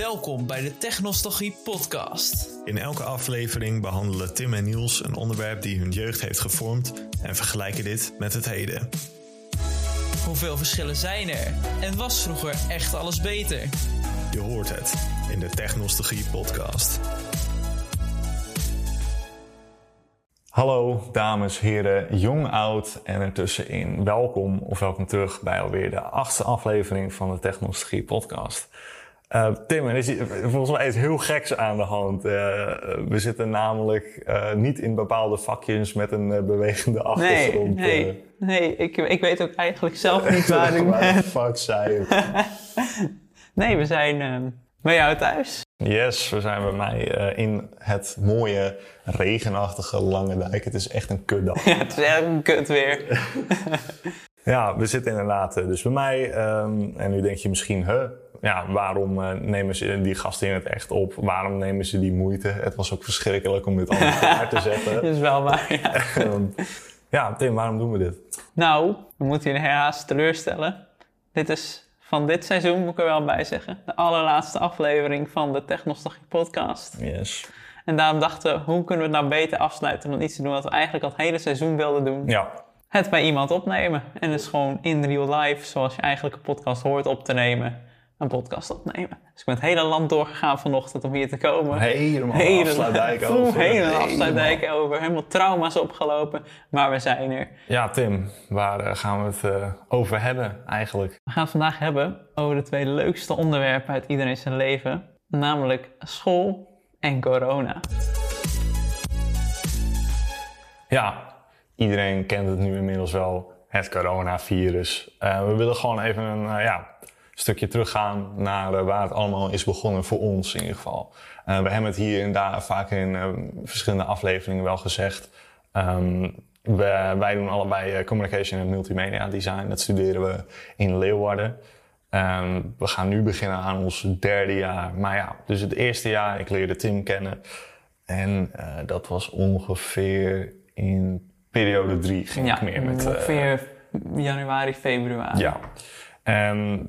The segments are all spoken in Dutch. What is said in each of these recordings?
Welkom bij de Technostalgie podcast. In elke aflevering behandelen Tim en Niels een onderwerp die hun jeugd heeft gevormd en vergelijken dit met het heden. Hoeveel verschillen zijn er? En was vroeger echt alles beter? Je hoort het in de Technostalgie podcast. Hallo dames, heren, jong, oud en ertussenin. Welkom of welkom terug bij alweer de achtste aflevering van de Technologie podcast. Uh, Tim, er is volgens mij iets heel geks aan de hand. Uh, we zitten namelijk uh, niet in bepaalde vakjes met een bewegende achtergrond. Nee, nee, nee ik, ik weet ook eigenlijk zelf niet waar ik ben. fuck zei het? nee, we zijn bij jou thuis. Yes, we zijn bij mij in het mooie, regenachtige Lange Dijk. Het is echt een kutdag. Ja, het is echt een kut weer. ja, we zitten inderdaad dus bij mij. Um, en nu denk je misschien, huh, ja, waarom uh, nemen ze die gasten in het echt op? Waarom nemen ze die moeite? Het was ook verschrikkelijk om dit allemaal klaar te zetten. Dat is wel waar, ja. ja, Tim, waarom doen we dit? Nou, we moeten je helaas teleurstellen. Dit is van dit seizoen, moet ik er wel bij zeggen. De allerlaatste aflevering van de Technostalgie podcast. Yes. En daarom dachten we, hoe kunnen we het nou beter afsluiten dan iets te doen wat we eigenlijk al het hele seizoen wilden doen? Ja. Het bij iemand opnemen. En dus gewoon in real life, zoals je eigenlijk een podcast hoort op te nemen een podcast opnemen. Dus ik ben het hele land doorgegaan vanochtend om hier te komen. Helemaal helemaal afsluitdijk over. Helemaal afsluitdijk over. Helemaal trauma's opgelopen. Maar we zijn er. Ja, Tim, waar eh, gaan we het uh, over hebben eigenlijk? We gaan het vandaag hebben over de twee leukste onderwerpen uit iedereen zijn leven. Namelijk school en corona. Ja, iedereen kent het nu inmiddels wel. Het coronavirus. Uh, we willen gewoon even een, ja, stukje teruggaan naar uh, waar het allemaal is begonnen, voor ons in ieder geval. Uh, we hebben het hier en daar vaak in uh, verschillende afleveringen wel gezegd. Um, we, wij doen allebei communication en multimedia design. Dat studeren we in Leeuwarden. Um, we gaan nu beginnen aan ons derde jaar. Maar ja, dus het eerste jaar, ik leerde Tim kennen. En dat was ongeveer in periode drie ging ja, ik meer met... ongeveer januari, februari. Ja.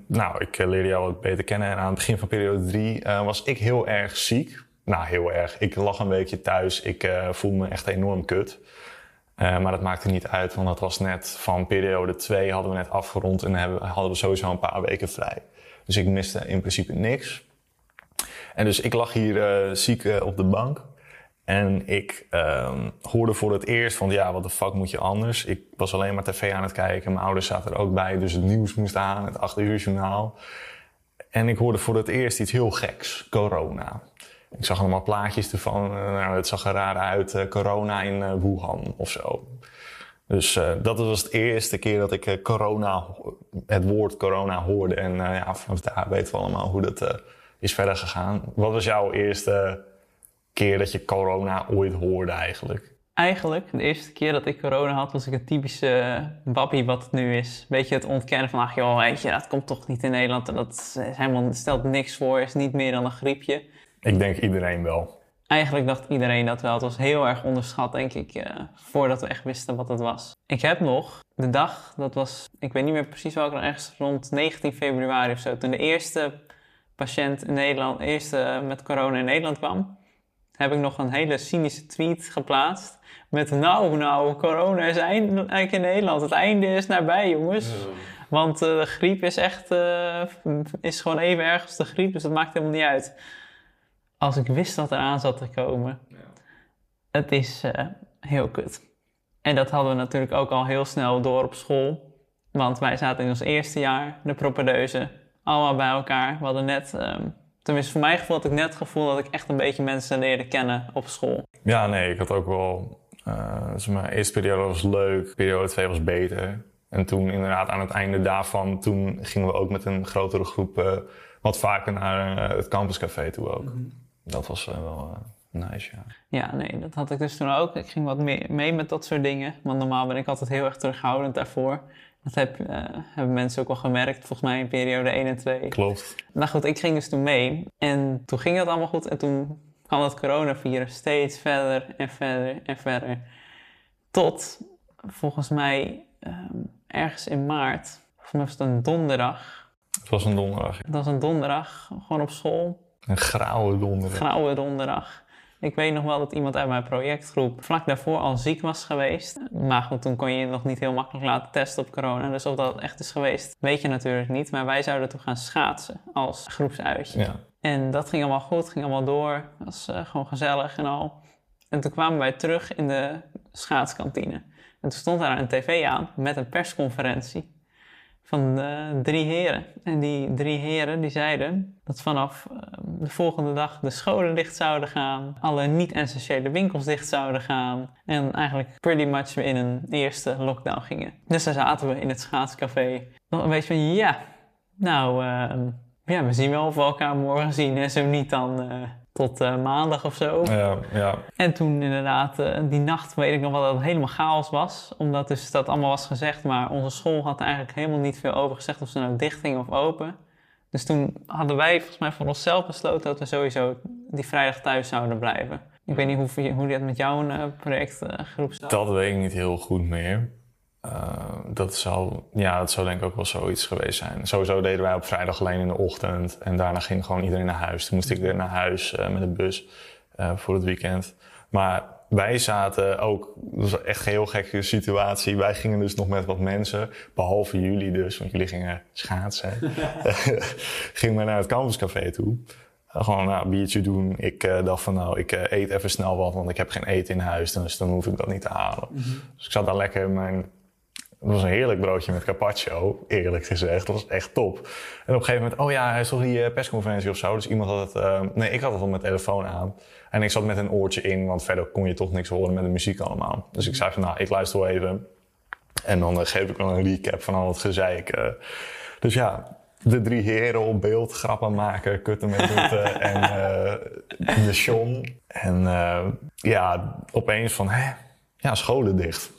Nou, ik eh, leerde jou wat beter kennen. En aan het begin van periode 3 uh, was ik heel erg ziek. Nou, heel erg. Ik lag een weekje thuis. Ik uh, voelde me echt enorm kut. Maar dat maakte niet uit, want dat was net van periode 2 hadden we net afgerond en hebben, hadden we sowieso een paar weken vrij. Dus ik miste in principe niks. En dus ik lag hier ziek op de bank. En ik um, hoorde voor het eerst van, ja, wat de fuck moet je anders? Ik was alleen maar tv aan het kijken. Mijn ouders zaten er ook bij, dus het nieuws moest aan, het 8 uur journaal. En ik hoorde voor het eerst iets heel geks, corona. Ik zag allemaal plaatjes ervan. Nou, het zag er raar uit, uh, corona in uh, Wuhan of zo. Dus uh, dat was de eerste keer dat ik corona, het woord corona hoorde. En ja, vanaf daar weten we allemaal hoe dat is verder gegaan. Wat was jouw eerste keer dat je corona ooit hoorde eigenlijk? Eigenlijk, de eerste keer dat ik corona had, was ik een typische wappie wat het nu is. Beetje het ontkennen van, ach joh, weet je, dat komt toch niet in Nederland. En dat is helemaal, stelt niks voor, is niet meer dan een griepje. Ik denk iedereen wel. Eigenlijk dacht iedereen dat wel. Het was heel erg onderschat, denk ik, uh, voordat we echt wisten wat het was. Ik heb nog de dag, dat was, ik weet niet meer precies welke, ergens rond 19 februari of zo, toen de eerste patiënt in Nederland, eerste met corona in Nederland kwam heb ik nog een hele cynische tweet geplaatst. Met nou, nou, corona is eigenlijk in Nederland. Het einde is nabij, jongens. Want uh, de griep is echt, uh, is gewoon even erg als de griep. Dus dat maakt helemaal niet uit. Als ik wist dat er aan zat te komen. Ja. Het is uh, heel kut. En dat hadden we natuurlijk ook al heel snel door op school. Want wij zaten in ons eerste jaar, de propedeuse, allemaal bij elkaar. We hadden net um, Tenminste, voor mijn gevoel had ik net het gevoel dat ik echt een beetje mensen leerde kennen op school. Ja, nee, ik had ook wel... Uh, dus mijn eerste periode was leuk, periode 2 was beter. En toen inderdaad aan het einde daarvan, toen gingen we ook met een grotere groep uh, wat vaker naar uh, het campuscafé toe ook. Mm. Dat was wel nice, ja. Ja, nee, dat had ik dus toen ook. Ik ging wat mee, mee met dat soort dingen. Want normaal ben ik altijd heel erg terughoudend daarvoor. Dat heb, uh, hebben mensen ook al gemerkt, volgens mij in periode 1 en 2. Klopt. Nou goed, ik ging dus toen mee. En toen ging het allemaal goed. En toen kwam het coronavirus steeds verder en verder en verder. Tot, volgens mij, um, ergens in maart. Volgens mij was het een donderdag. Het was een donderdag. Het was een donderdag, gewoon op school. Een grauwe donderdag. grauwe donderdag. Ik weet nog wel dat iemand uit mijn projectgroep vlak daarvoor al ziek was geweest. Maar goed, toen kon je je nog niet heel makkelijk laten testen op corona. Dus of dat echt is geweest, weet je natuurlijk niet. Maar wij zouden toen gaan schaatsen als groepsuitje. Ja. En dat ging allemaal goed, ging allemaal door. was eh, gewoon gezellig en al. En toen kwamen wij terug in de schaatskantine. En toen stond daar een tv aan met een persconferentie van de drie heren. En die drie heren die zeiden dat vanaf eh, de volgende dag de scholen dicht zouden gaan, alle niet-essentiële winkels dicht zouden gaan en eigenlijk pretty much in een eerste lockdown gingen. Dus daar zaten we in het schaatscafé. Nog een beetje van ja, nou eh, ja, we zien wel of we elkaar morgen zien en zo niet dan eh, tot eh, maandag of zo. Ja, ja. En toen inderdaad, eh, die nacht weet ik nog wel dat het helemaal chaos was. Omdat dus dat allemaal was gezegd, maar onze school had eigenlijk helemaal niet veel over gezegd of ze nou dicht of open. Dus toen hadden wij volgens mij voor onszelf besloten dat we sowieso die vrijdag thuis zouden blijven. Ik weet niet hoe, hoe dat met jouw uh, projectgroep zat. Dat weet ik niet heel goed meer. Uh, dat, zou, ja, dat zou denk ik ook wel zoiets geweest zijn. Sowieso deden wij op vrijdag alleen in de ochtend. En daarna ging gewoon iedereen naar huis. Toen moest ik weer naar huis uh, met de bus uh, voor het weekend. Maar wij zaten ook, dat was echt een heel gekke situatie. Wij gingen dus nog met wat mensen, behalve jullie dus, want jullie gingen schaatsen. gingen we naar het campuscafé toe. Gewoon nou, een biertje doen. Ik uh, dacht van nou, ik uh, eet even snel wat, want ik heb geen eten in huis. Dus dan hoef ik dat niet te halen. Mm -hmm. Dus ik zat daar lekker in mijn... Het was een heerlijk broodje met carpaccio, eerlijk gezegd. Dat was echt top. En op een gegeven moment, oh ja, is toch die uh, persconferentie of zo? Dus iemand had het... nee, ik had het op mijn telefoon aan. En ik zat met een oortje in, want verder kon je toch niks horen met de muziek allemaal. Dus ik zei van nou, ik luister wel even. En dan geef ik wel een recap van al het gezeik. dus ja, de drie heren op beeld, grappen maken, kutten met Rutte en de Sean. En ja, opeens van, hè, ja, scholen dicht.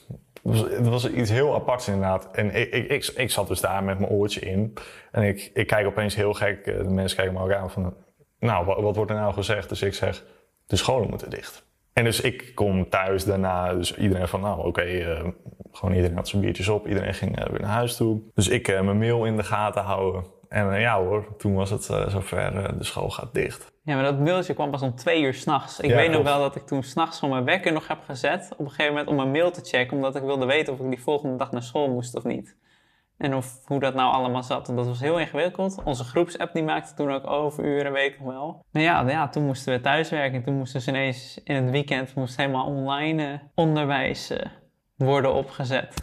Was, was iets heel aparts inderdaad. En ik, ik, ik, ik, zat dus daar met mijn oortje in. En ik, ik kijk opeens heel gek, de mensen kijken me ook aan van, nou, wat, wordt er nou gezegd? Dus ik zeg, de scholen moeten dicht. En dus ik kom thuis daarna, dus iedereen van, nou oké, uh, gewoon iedereen had zijn biertjes op, iedereen ging uh, weer naar huis toe. Dus ik mijn mail in de gaten houden. En ja hoor, toen was het zover, de school gaat dicht. Ja, maar dat mailtje kwam pas om twee uur s'nachts. Ik ja, weet nog wel dat ik toen s'nachts van mijn wekker nog heb gezet, op een gegeven moment om mijn mail te checken, omdat ik wilde weten of ik die volgende dag naar school moest of niet. En of hoe dat nou allemaal zat. En dat was heel ingewikkeld. Onze groepsapp die maakte toen ook overuren, weet ik nog wel. Maar ja, ja, toen moesten we thuiswerken. Toen moesten ze ineens in het weekend moest helemaal online onderwijs worden opgezet.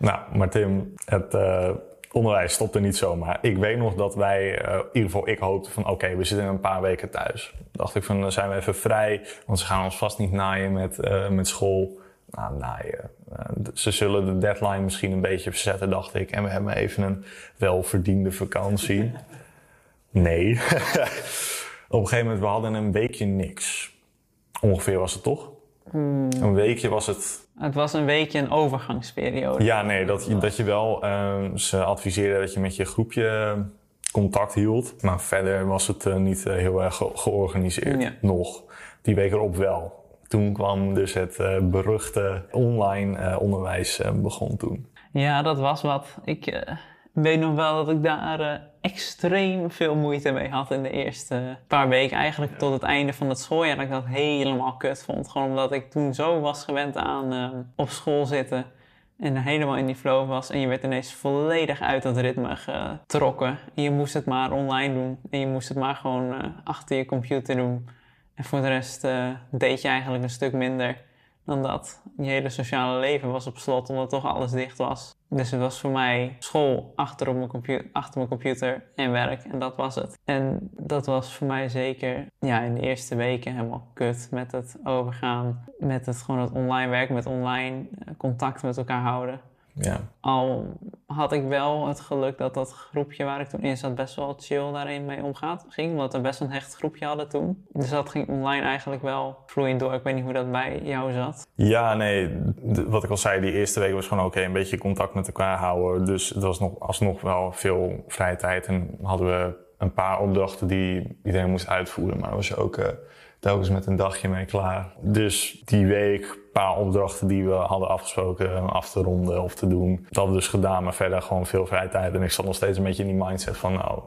Nou, maar Tim, het uh, onderwijs stopte niet zomaar. Ik weet nog dat wij, in ieder geval ik hoopte van... oké, we zitten een paar weken thuis. Dacht ik van, dan zijn we even vrij. Want ze gaan ons vast niet naaien met, met school nou, naaien. Ze zullen de deadline misschien een beetje verzetten, dacht ik. En we hebben even een welverdiende vakantie. Nee. Op een gegeven moment, we hadden een weekje niks. Ongeveer was het toch? Hmm. Een weekje was het... Het was een weekje een overgangsperiode. Ja, nee, dat je, dat je wel... Uh, ze adviseerden dat je met je groepje contact hield. Maar verder was het uh, niet heel erg ge georganiseerd. Ja. Nog. Die week erop wel toen kwam dus het uh, beruchte online onderwijs begon toen. Ja, dat was wat. Ik weet nog wel dat ik daar extreem veel moeite mee had in de eerste paar weken. Eigenlijk tot het einde van het schooljaar dat ik dat helemaal kut vond. Gewoon omdat ik toen zo was gewend aan op school zitten. En helemaal in die flow was. En je werd ineens volledig uit dat ritme getrokken. En je moest het maar online doen. En je moest het maar gewoon achter je computer doen. En voor de rest uh, deed je eigenlijk een stuk minder dan dat. Je hele sociale leven was op slot omdat toch alles dicht was. Dus het was voor mij school achter, op mijn, achter mijn computer en werk. En dat was het. En dat was voor mij zeker ja, in de eerste weken helemaal kut. Met het overgaan, met het gewoon het online werken, met online contact met elkaar houden. Ja. Al had ik wel het geluk dat dat groepje waar ik toen in zat best wel chill daarin mee omgaat. Ging, omdat we best een hecht groepje hadden toen. Dus dat ging online eigenlijk wel vloeiend door. Ik weet niet hoe dat bij jou zat. Ja, nee. Wat ik al zei, die eerste week was gewoon oké. Okay, een beetje contact met elkaar houden. Dus het was nog, alsnog wel veel vrije tijd. En hadden we een paar opdrachten die iedereen moest uitvoeren. Maar was je ook... Uh, telkens met een dagje mee klaar. Dus die week, paar opdrachten die we hadden afgesproken af te ronden of te doen. Dat hadden we dus gedaan, maar verder gewoon veel vrije tijd. En ik zat nog steeds een beetje in die mindset van nou,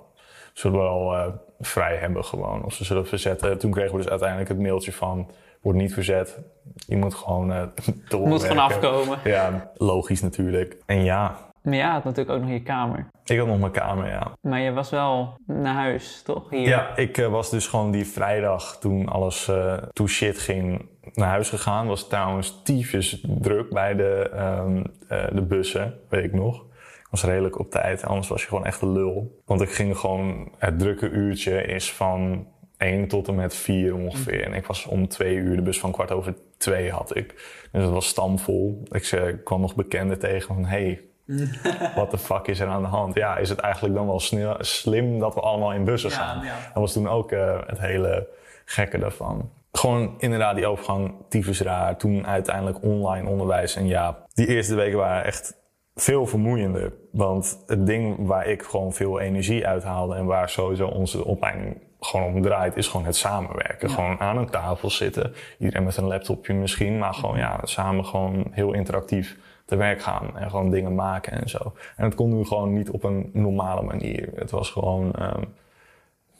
zullen we wel eh, vrij hebben gewoon. Of ze zullen verzetten. Toen kregen we dus uiteindelijk het mailtje van, wordt niet verzet. Je moet gewoon uh, doorwerken. Moet gewoon afkomen. Ja, logisch natuurlijk. En ja, Maar ja, had natuurlijk ook nog je kamer. ik had nog mijn kamer, ja. Maar je was wel naar huis, toch? Hier. Ja, ik eh, was dus gewoon die vrijdag toen alles eh toen shit ging naar huis gegaan. Was trouwens tyfus druk bij de, ehm, eh, de bussen, weet ik nog. Ik was redelijk op tijd, anders was je gewoon echt een lul. Want ik ging gewoon, het drukke uurtje is van 1 tot en met 4 ongeveer. En ik was om twee uur, de bus van kwart over twee had ik. Dus het was stamvol. Ik, zei, ik kwam nog bekenden tegen van, hey, wat de fuck is er aan de hand? Ja, is het eigenlijk dan wel slim dat we allemaal in bussen gaan? Dat was toen ook eh, het hele gekke daarvan. Gewoon inderdaad die overgang tyfus raar. Toen uiteindelijk online onderwijs. En ja, die eerste weken waren echt veel vermoeiender. Want het ding waar ik gewoon veel energie uithaalde... en waar sowieso onze opleiding gewoon om draait... is gewoon het samenwerken. Gewoon aan een tafel zitten. Iedereen met een laptopje misschien. Maar gewoon ja, samen gewoon heel interactief te werk gaan. En gewoon dingen maken en zo. En het kon nu gewoon niet op een normale manier. Het was gewoon... ehm,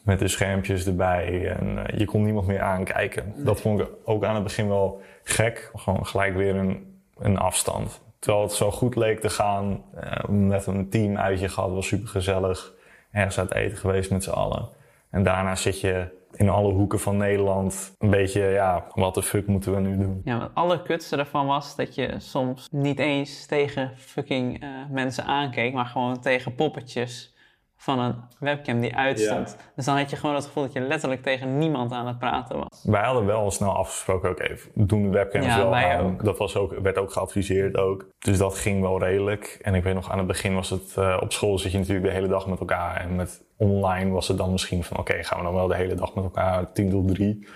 met de schermpjes erbij en eh, je kon niemand meer aankijken. Dat vond ik ook aan het begin wel gek. Gewoon gelijk weer een, een afstand. Terwijl het zo goed leek te gaan. eh, met een team uitje gehad, was super gezellig. Ergens uit eten geweest met z'n allen. En daarna zit je in alle hoeken van Nederland een beetje, ja, wat de fuck moeten we nu doen? Ja, maar het allerkutste daarvan was dat je soms niet eens tegen fucking eh, mensen aankeek, maar gewoon tegen poppetjes van een webcam die uitstond. Dus dan had je gewoon het gevoel dat je letterlijk tegen niemand aan het praten was. Wij hadden wel snel afgesproken, oké, doen de webcams Ja, wel wij aan. ook. Dat was ook, werd ook geadviseerd ook. Dus dat ging wel redelijk. En ik weet nog, aan het begin was het... eh, op school zit je natuurlijk de hele dag met elkaar. En met online was het dan misschien van... Oké, gaan we dan wel de hele dag met elkaar, 10 tot 3.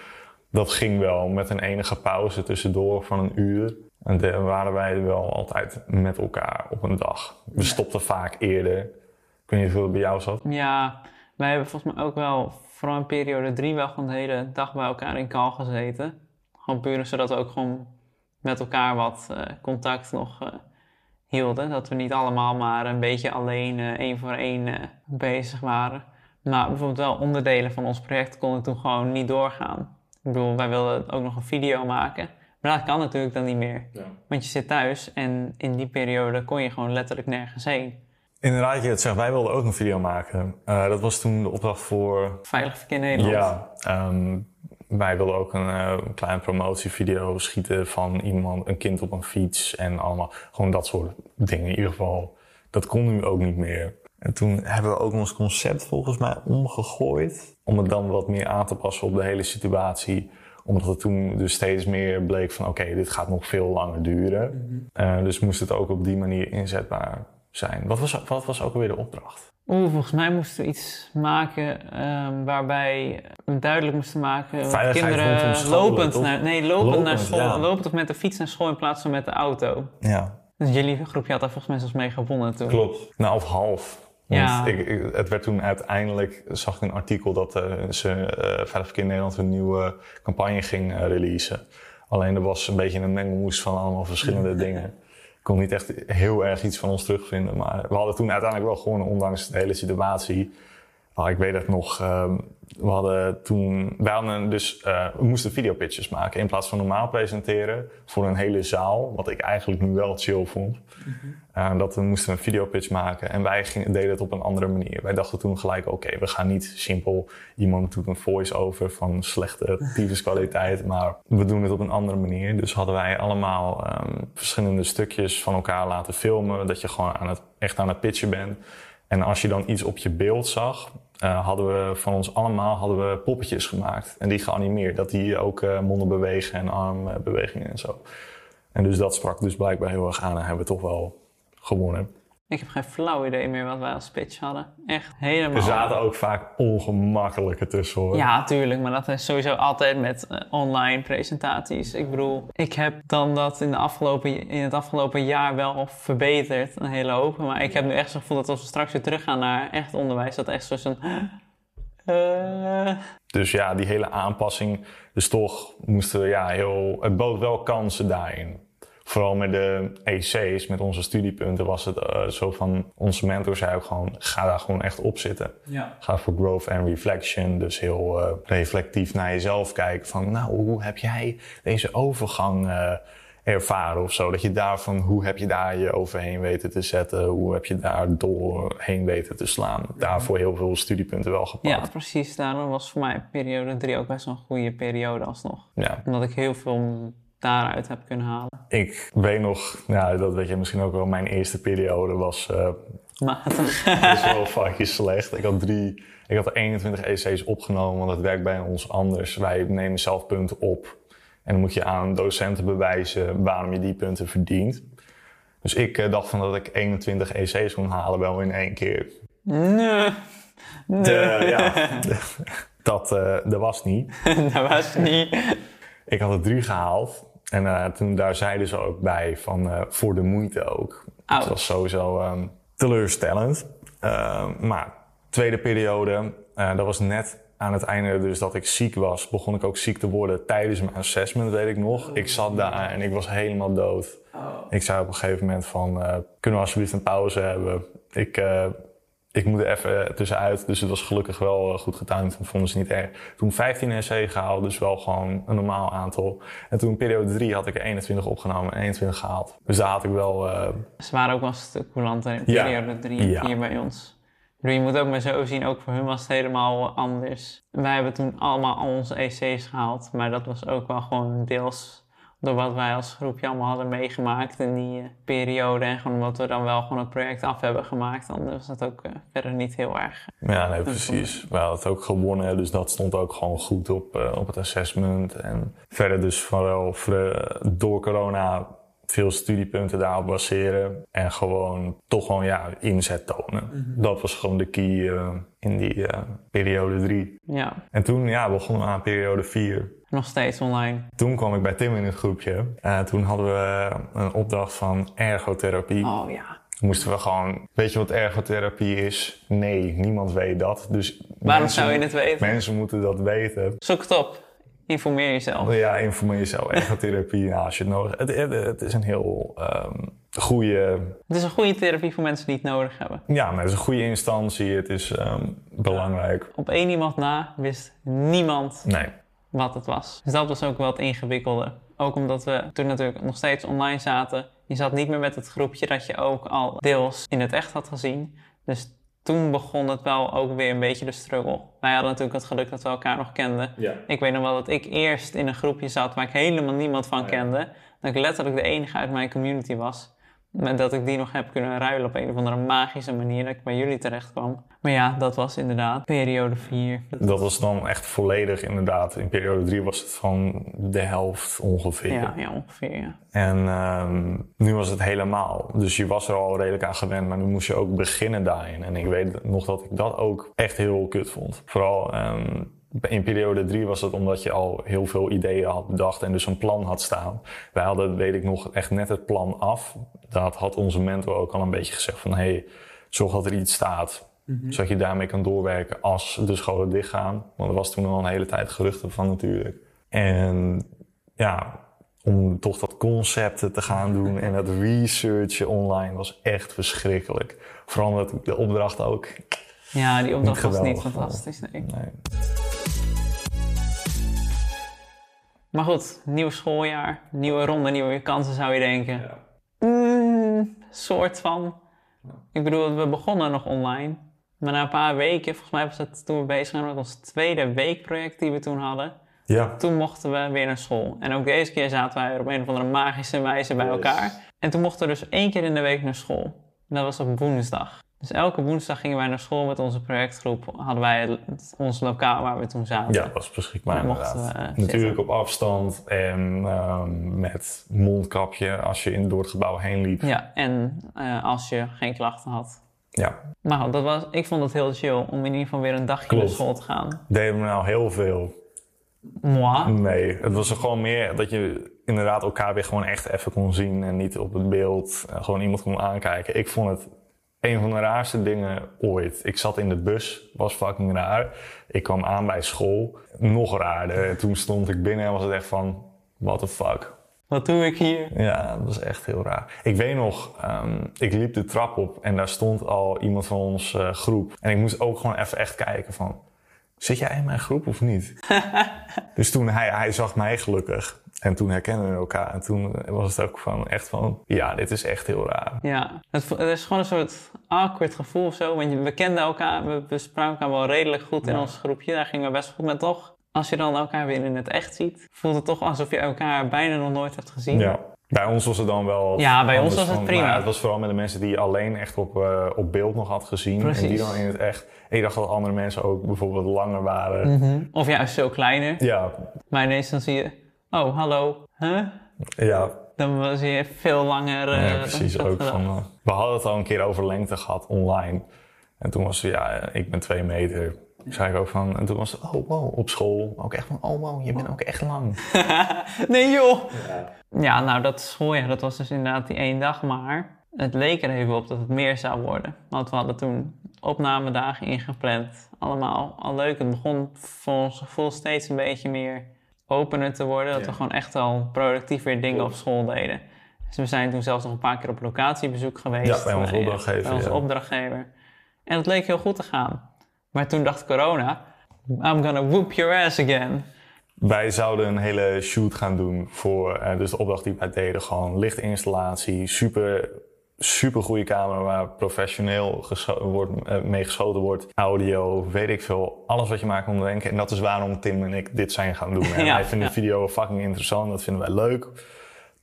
Dat ging wel met een enige pauze tussendoor van een uur. En dan waren wij wel altijd met elkaar op een dag. We stopten vaak eerder. Ik weet niet hoeveel het bij jou zat. Ja, wij hebben volgens mij ook wel, vooral in periode drie, wel gewoon de hele dag bij elkaar in kal gezeten. Gewoon puur zodat we ook gewoon met elkaar wat eh, contact nog eh, hielden. Dat we niet allemaal maar een beetje alleen eh, één voor één bezig waren. Maar bijvoorbeeld wel onderdelen van ons project konden toen gewoon niet doorgaan. Ik bedoel, wij wilden ook nog een video maken. Maar dat kan natuurlijk dan niet meer. Want je zit thuis en in die periode kon je gewoon letterlijk nergens heen. Inderdaad, je het zegt, wij wilden ook een video maken. Eh, dat was toen de opdracht voor Veilig verkeer Nederland. Ja, ehm, wij wilden ook een uh, kleine promotievideo schieten van iemand, een kind op een fiets en allemaal gewoon dat soort dingen. In ieder geval, dat kon nu ook niet meer. En toen hebben we ook ons concept volgens mij omgegooid. Om het dan wat meer aan te passen op de hele situatie. Omdat het toen dus steeds meer bleek van oké, dit gaat nog veel langer duren. Eh, dus moest het ook op die manier inzetbaar zijn. Wat was, wat was ook alweer de opdracht? Oeh, volgens mij moesten we iets maken ehm, waarbij we duidelijk moesten maken dat kinderen lopend, toch? naar, nee, lopend, naar school, ja. lopend of met de fiets naar school in plaats van met de auto. Ja, Dus jullie groepje had daar volgens mij zelfs mee gewonnen toen. Klopt. Nou, of half. Want Ja. ik, ik- het werd toen uiteindelijk, zag ik een artikel dat eh, ze eh Veilig Verkeer Nederland een nieuwe campagne ging eh, releasen. Alleen er was een beetje een mengelmoes van allemaal verschillende dingen. Kon niet echt heel erg iets van ons terugvinden. Maar we hadden toen uiteindelijk wel gewonnen, ondanks de hele situatie. Ah, ik weet het nog. ehm, we hadden toen. Wij hadden dus. eh, we moesten videopitches maken. In plaats van normaal presenteren. Voor een hele zaal. Wat ik eigenlijk nu wel chill vond. Eh, dat we moesten een videopitch maken. En wij gingen, deden het op een andere manier. Wij dachten toen gelijk: oké, we gaan niet simpel. Iemand doet een voice-over van slechte kwaliteit. Maar we doen het op een andere manier. Dus hadden wij allemaal ehm, verschillende stukjes van elkaar laten filmen. Dat je gewoon aan het, echt aan het pitchen bent. En als je dan iets op je beeld zag, eh, hadden we van ons allemaal hadden we poppetjes gemaakt. En die geanimeerd. Dat die ook eh, monden bewegen en armbewegingen en zo. En dus dat sprak dus blijkbaar heel erg aan en hebben we toch wel gewonnen. Ik heb geen flauw idee meer wat wij als pitch hadden. Echt helemaal. Er zaten ook vaak ongemakkelijke tussen hoor. Ja, tuurlijk, maar dat is sowieso altijd met eh, online presentaties. Ik bedoel, ik heb dan dat in, de afgelopen, in het afgelopen jaar wel verbeterd, een hele hoop. Maar ik heb nu echt zo'n gevoel dat als we straks weer teruggaan naar echt onderwijs, dat echt zo'n... eh Dus ja, die hele aanpassing. Dus toch moesten we ja, heel. Het bood wel kansen daarin. Vooral met de EC's, met onze studiepunten, was het eh, zo van... Onze mentor zei ook gewoon, ga daar gewoon echt op zitten. Ja. Ga voor growth and reflection. Dus heel eh, reflectief naar jezelf kijken. Van, nou, hoe heb jij deze overgang eh, ervaren of zo? Dat je daarvan, hoe heb je daar je overheen weten te zetten? Hoe heb je daar doorheen weten te slaan? Daarvoor heel veel studiepunten wel gepakt. Ja, precies. Daarom was voor mij periode 3 ook best wel een goede periode alsnog. ja. Omdat ik heel veel daaruit heb kunnen halen. Ik weet nog, nou, dat weet je misschien ook wel, mijn eerste periode was eh, Matig. best wel fucking slecht. Ik had drie, ik had er 21 EC's opgenomen, want dat werkt bij ons anders. Wij nemen zelf punten op. En dan moet je aan docenten bewijzen waarom je die punten verdient. Dus ik eh, dacht van dat ik 21 EC's kon halen wel in één keer. Nee. Nee. De, ja, dat, eh, dat was niet. dat was niet. Ik had er drie gehaald. En eh, toen daar zeiden ze ook bij van eh, voor de moeite ook. Ouch. Dat was sowieso ehm, teleurstellend. Ehm, maar tweede periode, eh, dat was net aan het einde dus dat ik ziek was. Begon ik ook ziek te worden tijdens mijn assessment, weet ik nog. Ik zat daar en ik was helemaal dood. Ik zei op een gegeven moment van, kunnen we alsjeblieft een pauze hebben? Ik, ik moet er even tussenuit. Dus het was gelukkig wel eh, goed gedaan. Toen vonden ze niet erg. Toen 15 NC gehaald, dus wel gewoon een normaal aantal. En toen periode 3 had ik er 21 opgenomen en 21 gehaald. Dus daar had ik wel... eh, Ze waren ook wel een stuk coulanter in Ja. periode 3 en Ja. 4 bij ons. Bedoel, Je moet ook maar zo zien, ook voor hun was het helemaal anders. Wij hebben toen allemaal al onze EC's gehaald, maar dat was ook wel gewoon deels door wat wij als groepje allemaal hadden meegemaakt in die eh, periode. En gewoon omdat we dan wel gewoon het project af hebben gemaakt, dan was dat ook eh, verder niet heel erg. Ja, nee, precies. We hadden het ook gewonnen, dus dat stond ook gewoon goed op, eh, op het assessment. En verder dus vooral eh, door corona veel studiepunten daarop baseren. En gewoon toch gewoon ja, inzet tonen. Dat was gewoon de key in die eh, periode drie. Ja, En toen ja, begonnen we aan periode vier. Nog steeds online. Toen kwam ik bij Tim in het groepje. En toen hadden we een opdracht van ergotherapie. Oh ja. Moesten we gewoon... Weet je wat ergotherapie is? Nee, niemand weet dat. Dus Waarom mensen- zou je het weten? Mensen moeten dat weten. Zoek het op. Informeer jezelf. Ja, informeer jezelf. Ergotherapie, ja, als je het nodig hebt. Het, het, het is een heel ehm goede... Het is een goede therapie voor mensen die het nodig hebben. Ja, maar het is een goede instantie. Het is ehm, belangrijk. Op één iemand na wist niemand Nee. Wat het was. Dus dat was ook wel het ingewikkelde. Ook omdat we toen natuurlijk nog steeds online zaten. Je zat niet meer met het groepje dat je ook al deels in het echt had gezien. Dus toen begon het wel ook weer een beetje de struggle. Wij hadden natuurlijk het geluk dat we elkaar nog kenden. Ja. Ik weet nog wel dat ik eerst in een groepje zat waar ik helemaal niemand van kende. Dat ik letterlijk de enige uit mijn community was. Maar dat ik die nog heb kunnen ruilen op een of andere magische manier. Dat ik bij jullie terecht kwam. Maar ja, dat was inderdaad periode 4. Dat was dan echt volledig inderdaad. In periode 3 was het van de helft ongeveer. Ja, ja ongeveer. Ja. En ehm, nu was het helemaal. Dus je was er al redelijk aan gewend, maar nu moest je ook beginnen daarin. En ik weet nog dat ik dat ook echt heel kut vond. Vooral ehm, in periode 3 was het omdat je al heel veel ideeën had bedacht en dus een plan had staan. Wij hadden, weet ik nog, echt net het plan af. Dat had onze mentor ook al een beetje gezegd van... hey, zorg dat er iets staat, zodat je daarmee kan doorwerken als de scholen dichtgaan. Want er was toen al een hele tijd geruchten van natuurlijk. En ja, om toch dat concepten te gaan doen en dat researchen online was echt verschrikkelijk. Vooral omdat de opdracht ook. Ja, die opdracht was niet fantastisch, nee. Nee. Maar goed, nieuw schooljaar, nieuwe ronde, nieuwe kansen zou je denken. Mm, soort van. Ik bedoel, we begonnen nog online. Maar na een paar weken, volgens mij was het toen we bezig waren met ons tweede weekproject die we toen hadden. Ja, Toen mochten we weer naar school. En ook deze keer zaten wij op een of andere magische wijze bij Yes. elkaar. En toen mochten we dus één keer in de week naar school. En dat was op woensdag. Dus elke woensdag gingen wij naar school met onze projectgroep. Hadden wij het- ons lokaal waar we toen zaten. ja, dat was beschikbaar inderdaad. we, eh, Natuurlijk op afstand en ehm, met mondkapje als je in door het gebouw heen liep. Ja, en eh, als je geen klachten had. Ja, Maar goed, dat was, ik vond het heel chill om in ieder geval weer een dagje Klopt. naar school te gaan. deden we nou heel veel? Moi. Nee, het was er gewoon meer dat je inderdaad elkaar weer gewoon echt even kon zien en niet op het beeld eh, gewoon iemand kon aankijken. Ik vond het een van de raarste dingen ooit. Ik zat in de bus, was fucking raar. Ik kwam aan bij school, nog raarder. Toen stond ik binnen en was het echt van, what the fuck. Wat doe ik hier? Ja, dat was echt heel raar. Ik weet nog, ehm, ik liep de trap op en daar stond al iemand van ons eh, groep. En ik moest ook gewoon even echt kijken van, zit jij in mijn groep of niet? dus toen hij, hij zag mij gelukkig. En toen herkenden we elkaar. En toen was het ook van echt van, ja, dit is echt heel raar. Ja, het, is gewoon een soort awkward gevoel of zo. Want we kenden elkaar, we, we spraken elkaar wel redelijk goed in Ja. ons groepje. Daar gingen we best goed met toch. Als je dan elkaar weer in het echt ziet, voelt het toch alsof je elkaar bijna nog nooit hebt gezien. Ja. Bij ons was het dan wel. Ja, bij ons was het van- prima. maar het was vooral met de mensen die je alleen echt op, eh, op beeld nog had gezien. En die dan in het echt. Ik dacht dat andere mensen ook bijvoorbeeld langer waren. Mhm. Of juist veel kleiner. Ja, Maar ineens dan zie je, oh hallo, huh? ja, Dan was je veel langer. eh, ja, dan precies ook. Van, eh, we hadden het al een keer over lengte gehad online. En toen was het, ja, eh, ik ben twee meter. Toen zei ik ook van, en toen was het, oh wow, op school. Ook echt van, oh wow, je bent ook echt lang. nee joh! Ja, nou dat schooljaar, dat was dus inderdaad die één dag maar. Het leek er even op dat het meer zou worden. Want we hadden toen opnamedagen ingepland. Allemaal al leuk. Het begon voor ons gevoel steeds een beetje meer opener te worden. Dat Ja. we gewoon echt al productief weer dingen op school deden. Dus we zijn toen zelfs nog een paar keer op locatiebezoek geweest. Ja, bij onze eh, opdrachtgever, Bij onze ja. opdrachtgever. En het leek heel goed te gaan. Maar toen dacht corona, I'm gonna whoop your ass again. Wij zouden een hele shoot gaan doen voor, eh, dus de opdracht die wij deden, gewoon lichtinstallatie, super, super goede camera waar professioneel wordt, eh, mee geschoten wordt, audio, weet ik veel, alles wat je maar kan denken. En dat is waarom Tim en ik dit zijn gaan doen. En Ja, wij vinden ja. video fucking interessant, dat vinden wij leuk.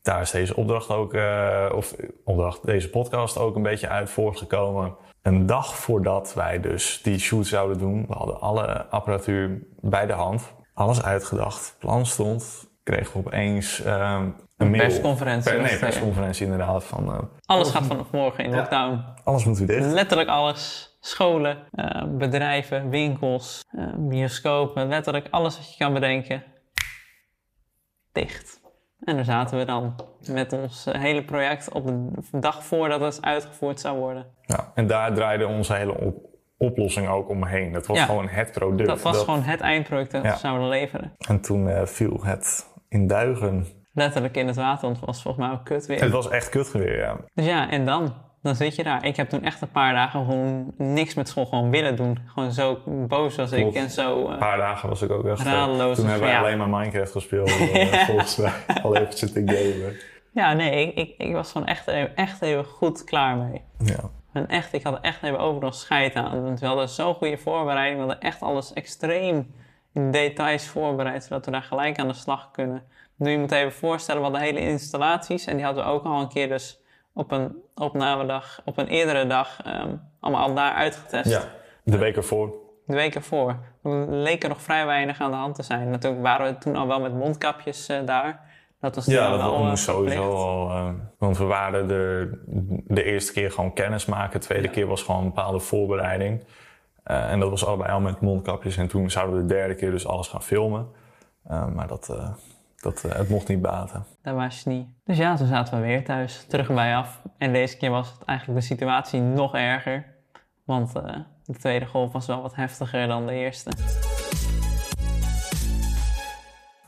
Daar is deze opdracht ook, eh, of opdracht, deze podcast ook een beetje uit voortgekomen. Een dag voordat wij dus die shoot zouden doen, we hadden alle apparatuur bij de hand, alles uitgedacht, plan stond, kregen we opeens ehm, een, persconferentie Per, nee, het, persconferentie inderdaad van eh, Alles gaat vanaf morgen in lockdown. alles moet weer dicht. Letterlijk alles. Scholen, eh, bedrijven, winkels, eh, bioscopen. Letterlijk alles wat je kan bedenken. Dicht. En daar zaten we dan met ons eh, hele project op de dag voordat het uitgevoerd zou worden. Ja, en daar draaide onze hele op- oplossing ook omheen. Dat was Ja. gewoon het product. Dat was gewoon het eindproduct dat Ja. we zouden leveren. En toen eh, viel het in duigen. Letterlijk in het water, want het was volgens mij ook kut weer. Het was echt kut weer, ja. Dus ja, en dan? Dan zit je daar. Ik heb toen echt een paar dagen gewoon niks met school gewoon willen doen. Gewoon zo boos was ik en zo... eh, Een paar dagen was ik ook echt... eh, Radeloos, Toen hebben ja. alleen maar Minecraft gespeeld. eh, volgens mij. Al even zitten gamen. Ja, nee, ik, ik, ik was gewoon echt, echt even goed klaar mee. Ja. En echt, ik had echt even overal scheid aan. Want we hadden zo'n goede voorbereiding. We hadden echt alles extreem in details voorbereid, zodat we daar gelijk aan de slag kunnen. Nu je moet even voorstellen, we hadden hele installaties. En die hadden we ook al een keer dus op een opnamedag, op een eerdere dag, ehm, allemaal al daar uitgetest. ja. De week ervoor. De week ervoor. Toen leek er nog vrij weinig aan de hand te zijn. Natuurlijk waren we toen al wel met mondkapjes eh, daar. Dat was Ja, dat moest eh, sowieso al. eh, want we waren er de eerste keer gewoon kennis maken. De tweede keer was gewoon een bepaalde voorbereiding. En dat was allebei al met mondkapjes. En toen zouden we de derde keer dus alles gaan filmen. Maar dat, dat, eh, het mocht niet baten. Dat was je niet. Dus ja, toen zaten we weer thuis, terug bij af. En deze keer was het eigenlijk de situatie nog erger. Want eh, de tweede golf was wel wat heftiger dan de eerste.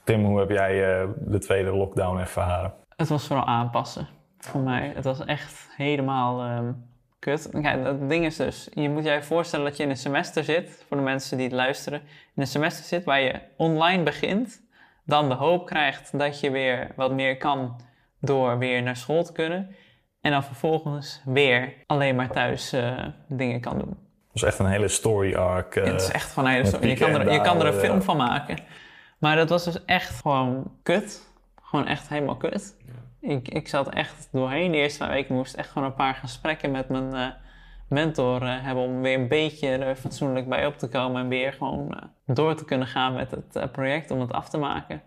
Tim, hoe heb jij eh, de tweede lockdown ervaren? Het was vooral aanpassen voor mij. Het was echt helemaal ehm, kut. Kijk, het ding is dus, je moet je voorstellen dat je in een semester zit, voor de mensen die het luisteren, in een semester zit waar je online begint, dan de hoop krijgt dat je weer wat meer kan door weer naar school te kunnen. En dan vervolgens weer alleen maar thuis eh, dingen kan doen. Het was echt een hele story arc. eh, het is echt gewoon een hele story. Je kan, er, je kan er een film van maken. Maar dat was dus echt gewoon kut. Gewoon echt helemaal kut. Ik, ik zat echt doorheen de eerste weken. moest echt gewoon een paar gesprekken met mijn eh, mentor eh, hebben. Om weer een beetje er fatsoenlijk bij op te komen. En weer gewoon eh, door te kunnen gaan met het eh, project om het af te maken.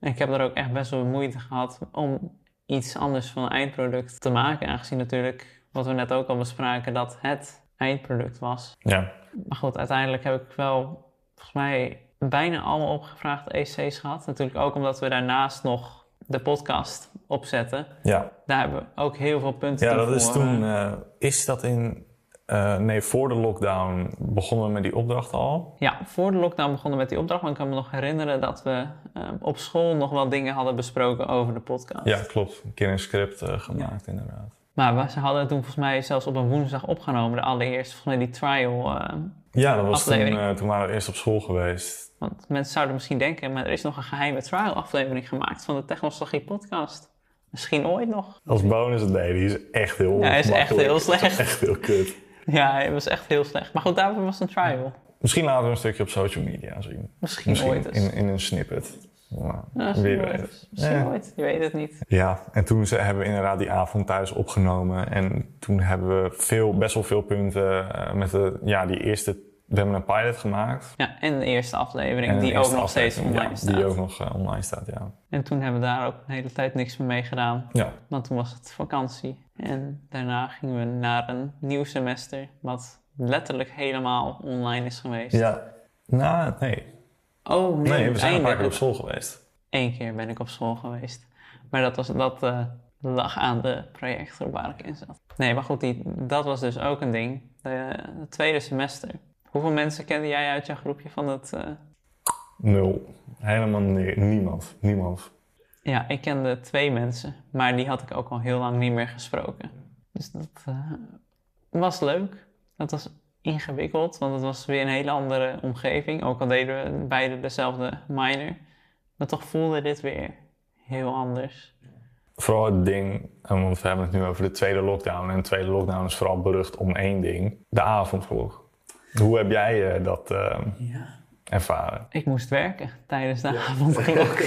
En ik heb er ook echt best wel moeite gehad om iets anders van een eindproduct te maken. Aangezien natuurlijk, wat we net ook al bespraken, dat het eindproduct was. Ja, Maar goed, uiteindelijk heb ik wel volgens mij bijna allemaal opgevraagde EC's gehad. Natuurlijk ook omdat we daarnaast nog de podcast opzetten. ja. Daar hebben we ook heel veel punten ja dat is toen. eh, eh, is dat in Eh, nee, voor de lockdown begonnen we met die opdracht al. Ja, voor de lockdown begonnen we met die opdracht. Maar ik kan me nog herinneren dat we ehm, op school nog wel dingen hadden besproken over de podcast. Ja, klopt. Een keer een script eh, gemaakt, inderdaad. Maar we, ze hadden toen volgens mij zelfs op een woensdag opgenomen. De allereerste, volgens mij die trial. Ja, dat was toen, eh, toen waren we eerst op school geweest. want mensen zouden misschien denken, maar er is nog een geheime trial aflevering gemaakt van de Technologie podcast. Misschien ooit nog. Als bonus, nee, die is echt heel Ja, hij is echt heel slecht. Echt heel kut. Ja, het was echt heel slecht. Maar goed, daarvoor was het een trial. Misschien laten we een stukje op social media zien. Misschien, Misschien ooit eens. in, in een snippet. Nou, wie weet. Misschien Ja. ooit, je weet het niet. Ja, en toen ze, hebben we inderdaad die avond thuis opgenomen. En toen hebben we veel, best wel veel punten eh, met de, ja, die eerste... We hebben een pilot gemaakt. Ja, en de eerste aflevering, de die ook nog steeds online ja, staat. Die ook nog eh, online staat, ja. En toen hebben we daar ook een hele tijd niks meer mee gedaan. Ja, Want toen was het vakantie. En daarna gingen we naar een nieuw semester, wat letterlijk helemaal online is geweest. ja. Nou, nee. Oh nee, Nee, we zijn een paar keer op school geweest. Eén keer ben ik op school geweest. Maar dat, was, dat eh, lag aan de projectgroep waar ik in zat. Nee, maar goed, die, dat was dus ook een ding. De, het tweede semester. Hoeveel mensen kende jij uit jouw groepje van het... eh, Nul. Helemaal ni- niemand. Niemand. Ja, ik kende twee mensen, maar die had ik ook al heel lang niet meer gesproken. Dus dat eh, was leuk. Dat was ingewikkeld, want het was weer een hele andere omgeving. Ook al deden we beide dezelfde minor. Maar toch voelde dit weer heel anders. Vooral het ding, want we hebben het nu over de tweede lockdown. En de tweede lockdown is vooral berucht om één ding. De avondklok. Hoe heb jij eh, dat eh, Ja. ervaren? Ik moest werken tijdens de avondklok.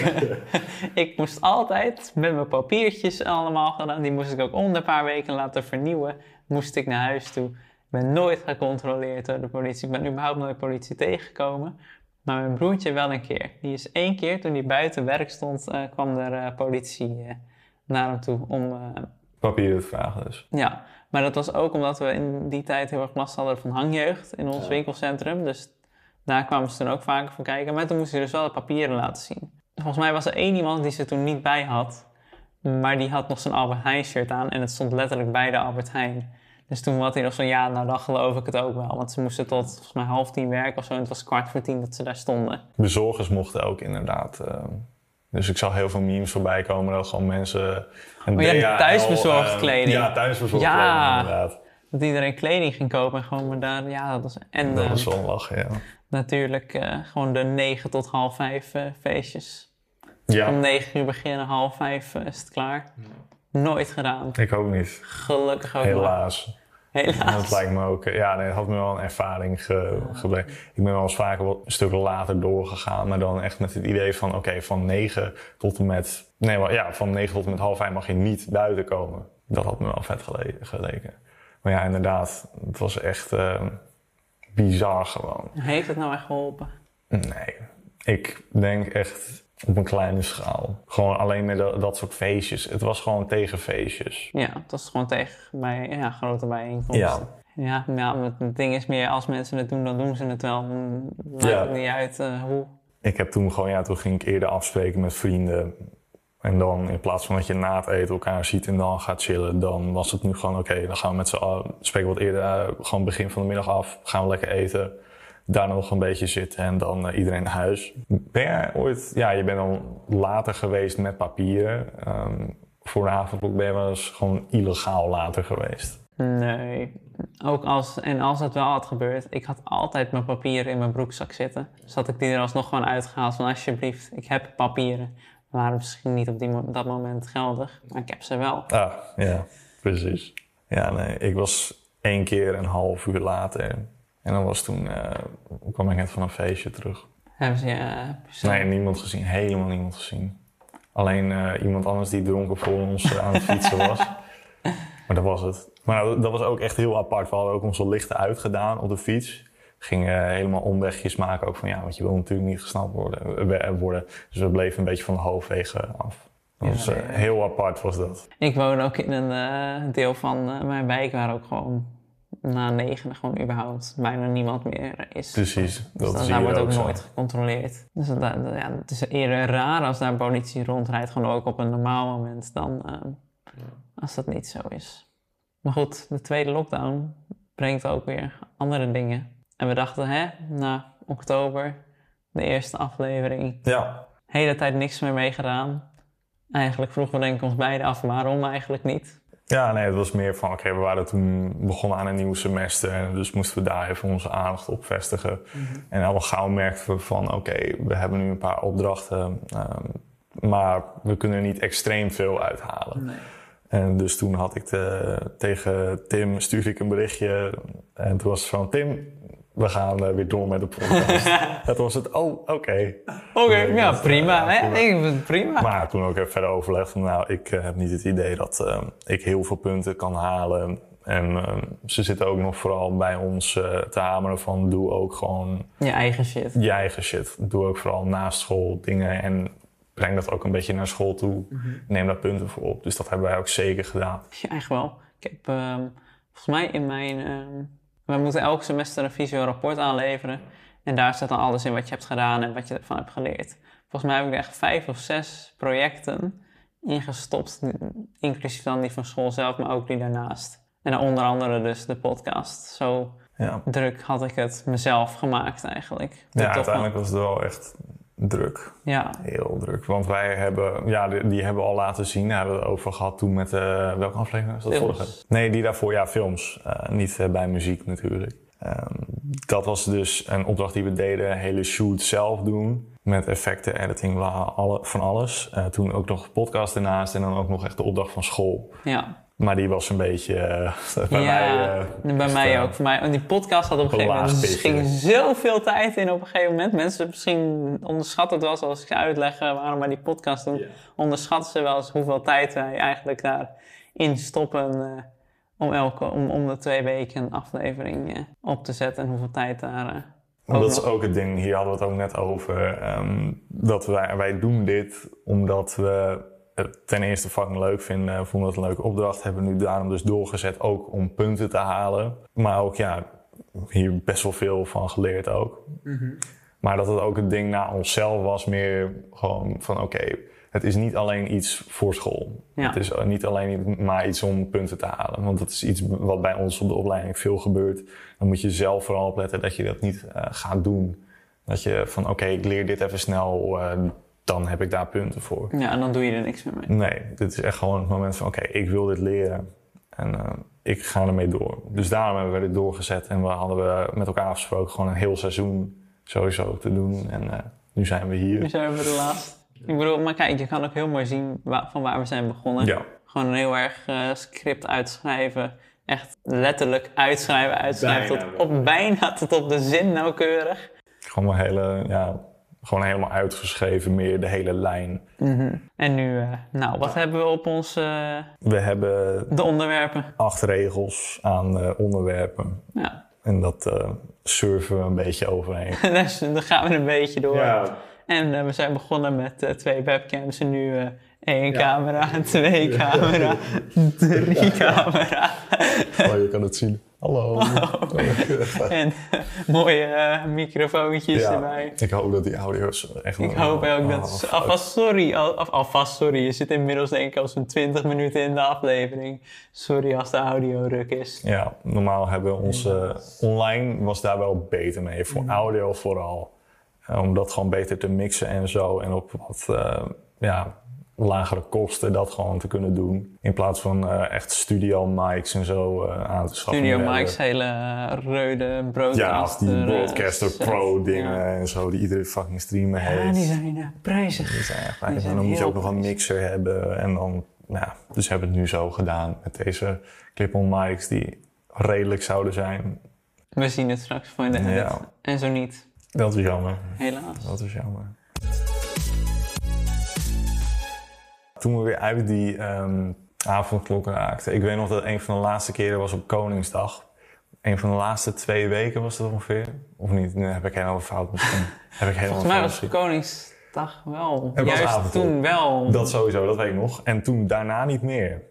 ik moest altijd met mijn papiertjes allemaal gedaan. Die moest ik ook om de paar weken laten vernieuwen. Moest ik naar huis toe. Ik ben nooit gecontroleerd door de politie. Ik ben überhaupt nooit politie tegengekomen. Maar mijn broertje wel een keer. Die is één keer, toen hij buiten werk stond, eh, kwam er eh, politie eh, naar hem toe om... eh, Papieren te vragen dus. ja, maar dat was ook omdat we in die tijd heel erg last hadden van hangjeugd in ons winkelcentrum. Dus daar kwamen ze toen ook vaker voor kijken. Maar toen moest je dus wel de papieren laten zien. Volgens mij was er één iemand die ze toen niet bij had. Maar die had nog zijn Albert Heijn shirt aan en het stond letterlijk bij de Albert Heijn. Dus toen had hij nog zo, ja, nou dan geloof ik het ook wel. Want ze moesten tot volgens mij half tien werken of zo. En het was kwart voor tien dat ze daar stonden. Bezorgers mochten ook inderdaad. eh, dus ik zag heel veel memes voorbij komen dat gewoon mensen. Een Oh de thuisbezorgd eh, kleding. Ja, thuisbezorgd Ja. kleding inderdaad. Dat iedereen kleding ging kopen en gewoon maar daar, ja, dat was... En Dat eh, was wel een lachen, ja. natuurlijk eh, gewoon de 9 tot half 5 eh, feestjes. Ja, Om 9 uur beginnen, half 5 is het klaar. Nooit gedaan. ik ook niet. Gelukkig ook. Helaas. Helaas. Dat lijkt me ook. Ja, nee, het had me wel een ervaring ge, gebleven. Ik ben wel eens vaker wat een stuk later doorgegaan, maar dan echt met het idee van: oké, van 9 tot en met. Nee, ja, van 9 tot en met half 5 mag je niet buiten komen. Dat had me wel vet gele- geleken. Maar ja, inderdaad, het was echt eh, bizar gewoon. Heeft het nou echt geholpen? Nee, ik denk echt op een kleine schaal. Gewoon alleen met dat, soort feestjes. Het was gewoon tegen feestjes. Ja, het was gewoon tegen bij ja, grote bijeenkomsten. Ja. Ja, maar ja, het ding is meer, als mensen het doen, dan doen ze het wel. Maakt Ja. het niet uit eh, hoe. Ik heb toen gewoon, ja, toen ging ik eerder afspreken met vrienden. En dan in plaats van dat je na het eten elkaar ziet en dan gaat chillen, dan was het nu gewoon oké, dan gaan we met z'n allen, spreken we wat eerder, eh, gewoon begin van de middag af, gaan we lekker eten. Daarna nog een beetje zitten en dan eh, iedereen naar huis. Ben jij ooit, ja, je bent dan later geweest met papieren. Ehm, voor de avondklok ben je wel eens gewoon illegaal later geweest. Nee. Ook als, en als het wel had gebeurd, ik had altijd mijn papieren in mijn broekzak zitten. Dus had ik die er alsnog gewoon uitgehaald van alsjeblieft, ik heb papieren. Waren misschien niet op die dat moment geldig, maar ik heb ze wel. Ah, ja, precies. Ja, nee, ik was één keer een half uur later. En dan was toen, eh, kwam ik net van een feestje terug. Hebben ze je Nee, niemand gezien, helemaal niemand gezien. Alleen eh, iemand anders die dronken voor ons eh, aan het fietsen was. Maar dat was het. Maar dat, dat was ook echt heel apart. We hadden ook onze lichten uitgedaan op de fiets. Gingen helemaal omwegjes maken ook van ja, want je wil natuurlijk niet gesnapt worden. worden. Dus we bleven een beetje van de hoofdwegen af. Dat Ja, was, ja, ja. heel apart was dat. Ik woon ook in een deel van mijn wijk waar ook gewoon na negen gewoon überhaupt bijna niemand meer is. Precies, Dus dat dan- daar wordt ook zo. nooit gecontroleerd. Dus dat, dat- ja, het is eerder raar als daar politie rondrijdt, gewoon ook op een normaal moment, dan eh, als dat niet zo is. Maar goed, de tweede lockdown brengt ook weer andere dingen. En we dachten, hè, na oktober, de eerste aflevering, Ja, hele tijd niks meer mee gedaan. Eigenlijk vroegen we denk ik ons beiden af, waarom eigenlijk niet? Ja, nee, het was meer van, oké, we waren toen begonnen aan een nieuw semester. En dus moesten we daar even onze aandacht op vestigen. En al gauw merkten we van, oké, we hebben nu een paar opdrachten. ehm, maar we kunnen er niet extreem veel uithalen. Nee. En dus toen had ik de, tegen Tim, stuurde ik een berichtje. En toen was het van, Tim, we gaan eh, weer door met de podcast. toen was het, oh, oké. Oké, ja, dat, prima. eh, hè? prima. Ik vind het prima. Maar toen ook even verder overlegd van, nou, ik eh, heb niet het idee dat eh, ik heel veel punten kan halen. En eh, ze zitten ook nog vooral bij ons te hameren van, doe ook gewoon Je eigen shit. je eigen shit. Doe ook vooral naast school dingen en breng dat ook een beetje naar school toe. Neem daar punten voor op. Dus dat hebben wij ook zeker gedaan. Ja, echt wel. Ik heb ehm, volgens mij in mijn... we moeten elk semester een visueel rapport aanleveren. En daar staat dan alles in wat je hebt gedaan en wat je ervan hebt geleerd. Volgens mij heb ik er echt vijf of zes projecten ingestopt. Inclusief dan die van school zelf, maar ook die daarnaast. En dan onder andere dus de podcast. Zo Ja, druk had ik het mezelf gemaakt eigenlijk. ja uiteindelijk was het wel echt druk. Ja, Heel druk. Want wij hebben, ja, die, die hebben we al laten zien. Daar hebben we het over gehad toen met, eh, welke aflevering was dat Films. vorige? Nee, die daarvoor, ja, films. Eh, niet eh, bij muziek natuurlijk. Ehm, dat was dus een opdracht die we deden. Hele shoot zelf doen. Met effecten, editing, bla, alle, van alles. Toen ook nog podcast ernaast. En dan ook nog echt de opdracht van school. ja. Maar die was een beetje eh, bij ja, mij... eh, bij mij eh, ook. Voor mij, want die podcast had op een gegeven moment... laag Er ging zoveel tijd in op een gegeven moment. Mensen misschien onderschatten het wel als ik uitleggen waarom wij die podcast doen. Onderschatten ze wel eens hoeveel tijd wij eigenlijk daarin stoppen... om, elke, om, om de twee weken een aflevering op te zetten. En hoeveel tijd daar... dat is ook het ding, hier hadden we het ook net over. ehm, dat wij, wij doen dit omdat we het ten eerste fucking leuk vinden. Vonden het een leuke opdracht. Hebben nu daarom dus doorgezet ook om punten te halen. Maar ook ja, hier best wel veel van geleerd ook. Maar dat het ook het ding naar onszelf was meer gewoon van oké, het is niet alleen iets voor school. Ja. Het is niet alleen maar iets om punten te halen. Want dat is iets wat bij ons op de opleiding veel gebeurt. Dan moet je zelf vooral opletten dat je dat niet eh, gaat doen. Dat je van oké, ik leer dit even snel, eh, dan heb ik daar punten voor. Ja, en dan doe je er niks meer mee. Nee, dit is echt gewoon het moment van oké, ik wil dit leren. En eh, ik ga ermee door. Dus daarom hebben we dit doorgezet. En we hadden we met elkaar afgesproken gewoon een heel seizoen sowieso te doen. En eh, nu zijn we hier. Nu zijn we de laatste. Ik bedoel, maar kijk, je kan ook heel mooi zien van waar we zijn begonnen. Ja. Gewoon een heel erg eh, script uitschrijven. Echt letterlijk uitschrijven, uitschrijven. Bijna tot, op, bijna tot op de zin nauwkeurig. Gewoon een hele, ja, gewoon helemaal uitgeschreven, meer de hele lijn. En nu, eh, nou, wat hebben we op ons, eh, We hebben de onderwerpen? acht regels aan eh, onderwerpen. Ja, En dat eh surfen we een beetje overheen. dus dan gaan we een beetje door. En eh, we zijn begonnen met twee webcams en nu eh, één camera, twee camera, drie camera. Oh, je kan het zien. Hallo. En mooie eh, microfoontjes Ja, erbij. ik hoop dat die audio's echt... Ik hoop ook Oh, dat... fuck. alvast sorry, al, alvast sorry. Je zit inmiddels denk ik al zo'n 20 minuten in de aflevering. Sorry als de audio ruk is. Ja, normaal hebben we onze online was daar wel beter mee. Voor audio vooral. Eh, om dat gewoon beter te mixen en zo. En op wat eh, ja, lagere kosten dat gewoon te kunnen doen. In plaats van eh, echt studio mics en zo eh, aan te schaffen. Studio hebben- Mike's hele eh, reude Ja, broadcaster. die Broadcaster set. Pro dingen Ja. en zo. Die iedere fucking streamer heeft. Ja, die zijn eh, prijzig. Die zijn echt zijn En dan moet je ook nog een prijzig. mixer hebben. En dan, ja, dus hebben we het nu zo gedaan met deze clip-on mics die redelijk zouden zijn. We zien het straks voor in de edit. Ja. En zo niet, Dat is jammer. helaas. Dat is jammer. Toen we weer uit die ehm avondklokken raakten. Ik weet nog dat een van de laatste keren was op Koningsdag. Een van de laatste twee weken was dat ongeveer. Of niet? Nu heb ik helemaal fout misschien. heb ik helemaal Volgens mij was. Koningsdag wel. Het Juist avondklok. toen wel. Dat sowieso, dat weet ik nog. En toen daarna niet meer.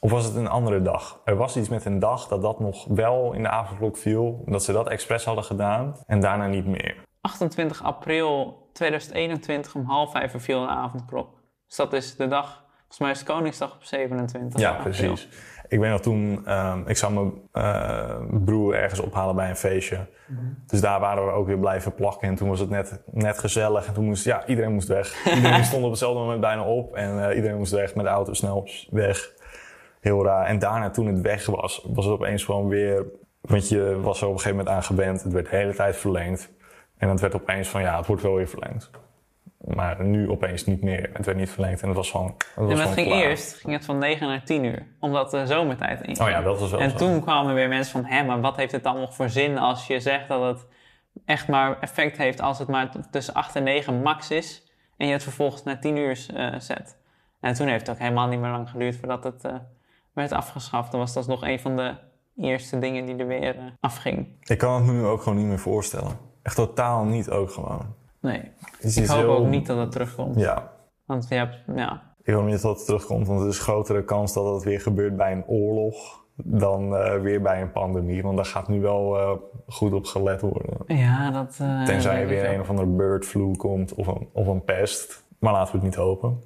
Of was het een andere dag? Er was iets met een dag dat dat nog wel in de avondklok viel. Dat ze dat expres hadden gedaan. En daarna niet meer. 28 april 2021 om half vijf viel een avondklok. Dus dat is de dag, volgens mij is het Koningsdag op 27 Ja, precies. Ik weet nog toen, ehm, ik zou mijn eh, broer ergens ophalen bij een feestje. Dus daar waren we ook weer blijven plakken. En toen was het net, net gezellig. En toen moest, ja, iedereen moest weg. Iedereen stond op hetzelfde moment bijna op. En eh, iedereen moest weg met de auto snel weg. Heel raar. En daarna, toen het weg was, was het opeens gewoon weer... Want je was er op een gegeven moment aan gewend. Het werd de hele tijd verlengd. En het werd opeens van, ja, het wordt wel weer verlengd. Maar nu opeens niet meer. Het werd niet verlengd en het was gewoon. Het was Ja, maar het gewoon ging klaar. eerst ging het van 9 naar 10 uur, omdat de zomertijd in. Oh ja, dat was wel En zo. toen kwamen weer mensen van, hé, maar wat heeft het dan nog voor zin als je zegt dat het echt maar effect heeft als het maar tussen 8 en 9 max is en je het vervolgens naar 10 uur eh, zet. En toen heeft het ook helemaal niet meer lang geduurd voordat het eh, werd afgeschaft. Dan was dat nog een van de eerste dingen die er weer eh, afging. Ik kan het me nu ook gewoon niet meer voorstellen. Echt totaal niet ook gewoon. Nee, ik hoop heel- ook niet dat het terugkomt. Ja, Want je hebt, ja, ik hoop niet dat het terugkomt, want er is grotere kans dat het weer gebeurt bij een oorlog dan eh, weer bij een pandemie. Want daar gaat nu wel eh, goed op gelet worden. ja dat... eh, Tenzij er weer een of andere bird flu komt of een, of een pest. Maar laten we het niet hopen.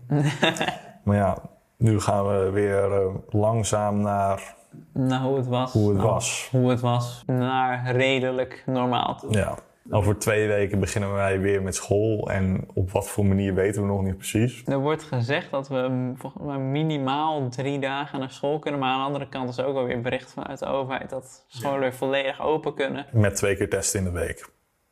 maar ja, nu gaan we weer langzaam naar Nou, hoe het was. hoe het was. Hoe het was. Naar redelijk normaal toe. Ja. Over twee weken beginnen wij weer met school. En op wat voor manier weten we nog niet precies. Er wordt gezegd dat we minimaal drie dagen naar school kunnen. Maar aan de andere kant is ook alweer bericht vanuit de overheid dat scholen weer volledig open kunnen. Met twee keer testen in de week.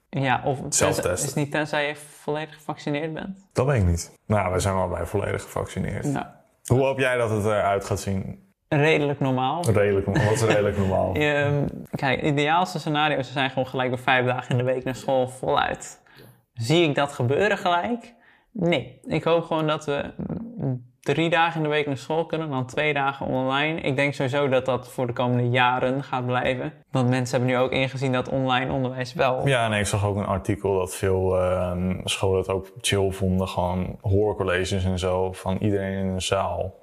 Ja, of Zelftesten. is het niet tenzij je volledig gevaccineerd bent? Dat weet ik niet. Nou, wij zijn allebei volledig gevaccineerd. Hoe hoop jij dat het eruit gaat zien? Redelijk normaal. Redelijk, wat is redelijk normaal? Je, kijk, het ideaalste scenario's zijn gewoon gelijk weer vijf dagen in de week naar school voluit. Zie ik dat gebeuren gelijk? Nee. Ik hoop gewoon dat we drie dagen in de week naar school kunnen, dan twee dagen online. Ik denk sowieso dat dat voor de komende jaren gaat blijven. Want mensen hebben nu ook ingezien dat online onderwijs wel... Ja, nee, ik zag ook een artikel dat veel ehm, scholen het ook chill vonden. Gewoon hoorcolleges en zo van iedereen in een zaal.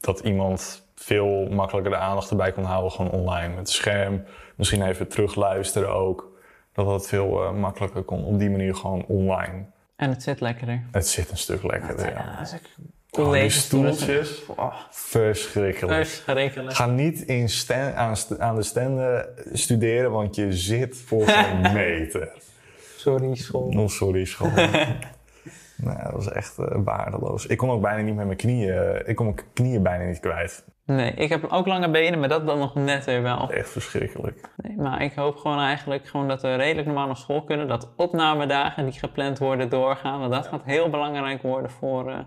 Dat iemand veel makkelijker de aandacht erbij kon houden, gewoon online. Met scherm, misschien even terugluisteren ook. Dat dat veel eh, makkelijker kon. Op die manier gewoon online. En het zit lekkerder. Het zit een stuk lekkerder, ja. Ja, als ik Oh, die stoeltjes. Oh, Verschrikkelijk. verschrikkelijk. Ga niet in aan, aan de standen studeren, want je zit voor geen meter. Sorry, school. Oh, sorry, school. nou, dat was echt eh, waardeloos. Ik kon ook bijna niet met mijn knieën, ik kon mijn knieën bijna niet kwijt. Nee, ik heb ook lange benen, maar dat dan nog net weer wel. Echt verschrikkelijk. Nee, maar ik hoop gewoon eigenlijk gewoon dat we redelijk normaal naar school kunnen. Dat opnamedagen die gepland worden doorgaan. Want dat gaat heel belangrijk worden voor eh,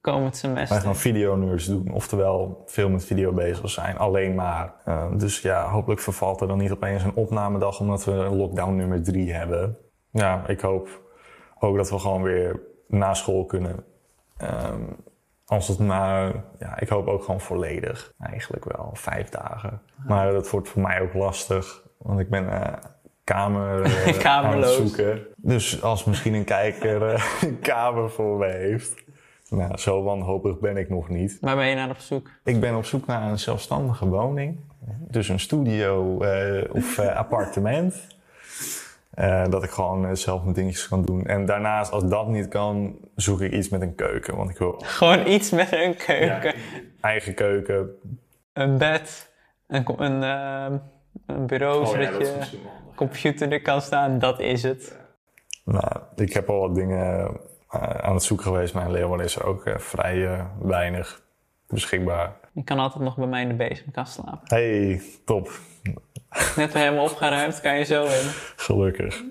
komend Wij semester. gaan videonerds doen, oftewel veel met video bezig zijn, alleen maar. Eh, dus ja, hopelijk vervalt er dan niet opeens een opnamedag omdat we lockdown nummer drie hebben. Ja, ik hoop ook dat we gewoon weer na school kunnen. Ehm, als het maar, ja, ik hoop ook gewoon volledig. Eigenlijk wel, vijf dagen. Maar dat wordt voor mij ook lastig, want ik ben eh, kamer aan het Kamerloos. zoeken. Dus als misschien een kijker eh, een kamer voor me heeft. Nou, zo wanhopig ben ik nog niet. Waar ben je naar op zoek? Ik ben op zoek naar een zelfstandige woning. Dus een studio of appartement. Eh, dat ik gewoon eh, zelf mijn dingetjes kan doen. En daarnaast, als dat niet kan, zoek ik iets met een keuken. Want ik wil Gewoon iets met een keuken, eigen keuken. een bed, een, een, eh, een bureau zodat je computer er kan staan. Dat is het. Nou, ik heb al wat dingen eh, aan het zoeken geweest. Mijn Leeuwen is er ook vrij weinig beschikbaar. Je kan altijd nog bij mij in de bezemkast slapen. Hey, top. Net helemaal opgeruimd, kan je zo in. Gelukkig.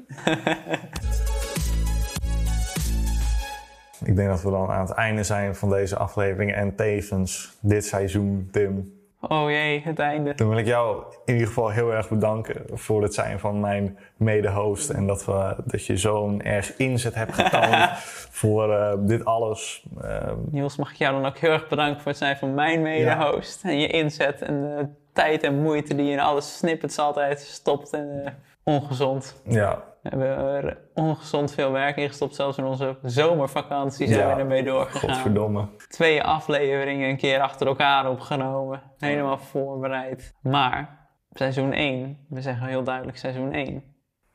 Ik denk dat we dan aan het einde zijn van deze aflevering en tevens dit seizoen, Tim. Oh jee, het einde. Dan wil ik jou in ieder geval heel erg bedanken voor het zijn van mijn mede-host. En dat, we, dat je zo'n erg inzet hebt getoond voor eh, dit alles. Eh, Niels, mag ik jou dan ook heel erg bedanken voor het zijn van mijn mede-host. En je inzet en de tijd en moeite die je in alle snippets altijd stopt. En eh, ongezond. ja, We hebben er ongezond veel werk in gestopt. Zelfs in onze zomervakantie zijn Ja. we ermee doorgegaan. godverdomme. Twee afleveringen een keer achter elkaar opgenomen. Helemaal voorbereid. Maar seizoen 1, we zeggen heel duidelijk seizoen 1.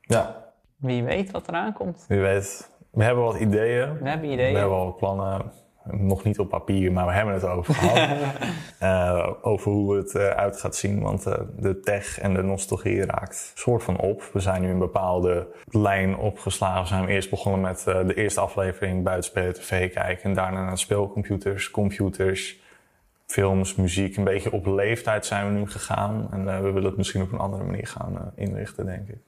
Ja, Wie weet wat eraan komt. wie weet. We hebben wat ideeën. We hebben We ideeën. hebben al plannen. Nog niet op papier, maar we hebben het over gehad. Eh, over hoe het eruit gaat zien. Want eh, de tech en de nostalgie raakt soort van op. We zijn nu een bepaalde lijn opgeslagen. We zijn eerst begonnen met eh, de eerste aflevering buitenspelen tv kijken. En daarna naar speelcomputers, computers, films, muziek. Een beetje op leeftijd zijn we nu gegaan. En we willen het misschien op een andere manier gaan inrichten, denk ik.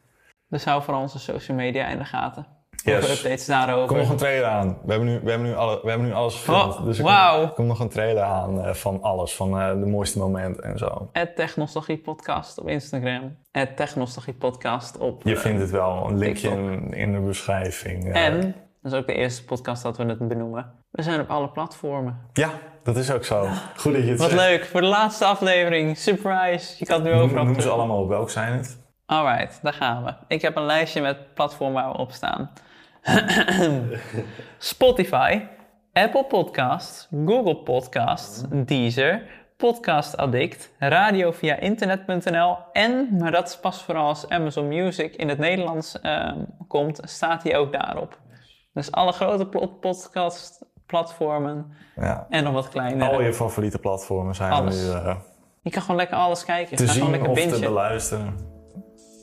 Dus hou voor onze social media in de gaten. Yes. updates daarover. Kom nog een trailer aan. We hebben nu, we hebben nu, alle, we hebben nu alles gefilmd. Oh, dus er komt, komt nog een trailer aan uh, van alles. Van uh, de mooiste momenten en zo. Het Podcast op Instagram. Het Podcast op Je uh, vindt het wel. Een linkje in, in, de beschrijving. En, dat is ook de eerste podcast dat we het benoemen. We zijn op alle platformen. Ja, dat is ook zo. Goed dat je het Wat zegt. leuk. Voor de laatste aflevering. Surprise. Je kan het nu Noem, overal noem ze terug. allemaal op. Welk zijn het? Alright, daar gaan we. Ik heb een lijstje met platformen waar we op staan. Spotify, Apple Podcasts, Google Podcasts, Deezer, Podcast Addict, radio via internet.nl en, maar dat is pas vooral als Amazon Music in het Nederlands ehm, komt, staat hij ook daarop. Dus alle grote podcast platformen Ja. en nog wat kleinere. Al je favoriete platformen zijn Alles. nu uh, Je kan gewoon lekker alles kijken. te Ga gewoon zien lekker of te beluisteren.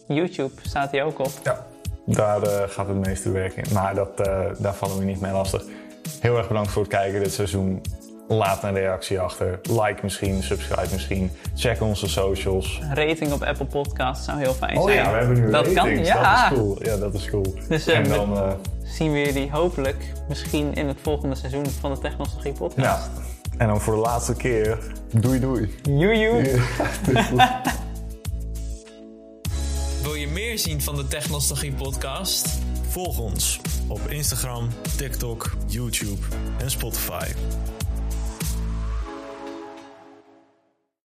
YouTube staat hij ook op. Ja, daar eh, gaat het meeste werk in. Maar dat, eh, daar vallen we niet mee lastig. Heel erg bedankt voor het kijken dit seizoen. Laat een reactie achter. Like misschien, subscribe misschien. Check onze socials. rating op Apple Podcasts zou heel fijn Oh zijn. ja, we hebben nu Dat kan, ratings. ja. Dat is cool. Ja, dat is cool. Dus, en dan, eh, Zien we jullie hopelijk misschien in het volgende seizoen van de Technologie ja. Podcast. En dan voor de laatste keer, doei doei. Joejoe! Wil je meer zien van de Technostalgie podcast? Volg ons op Instagram, TikTok, YouTube en Spotify.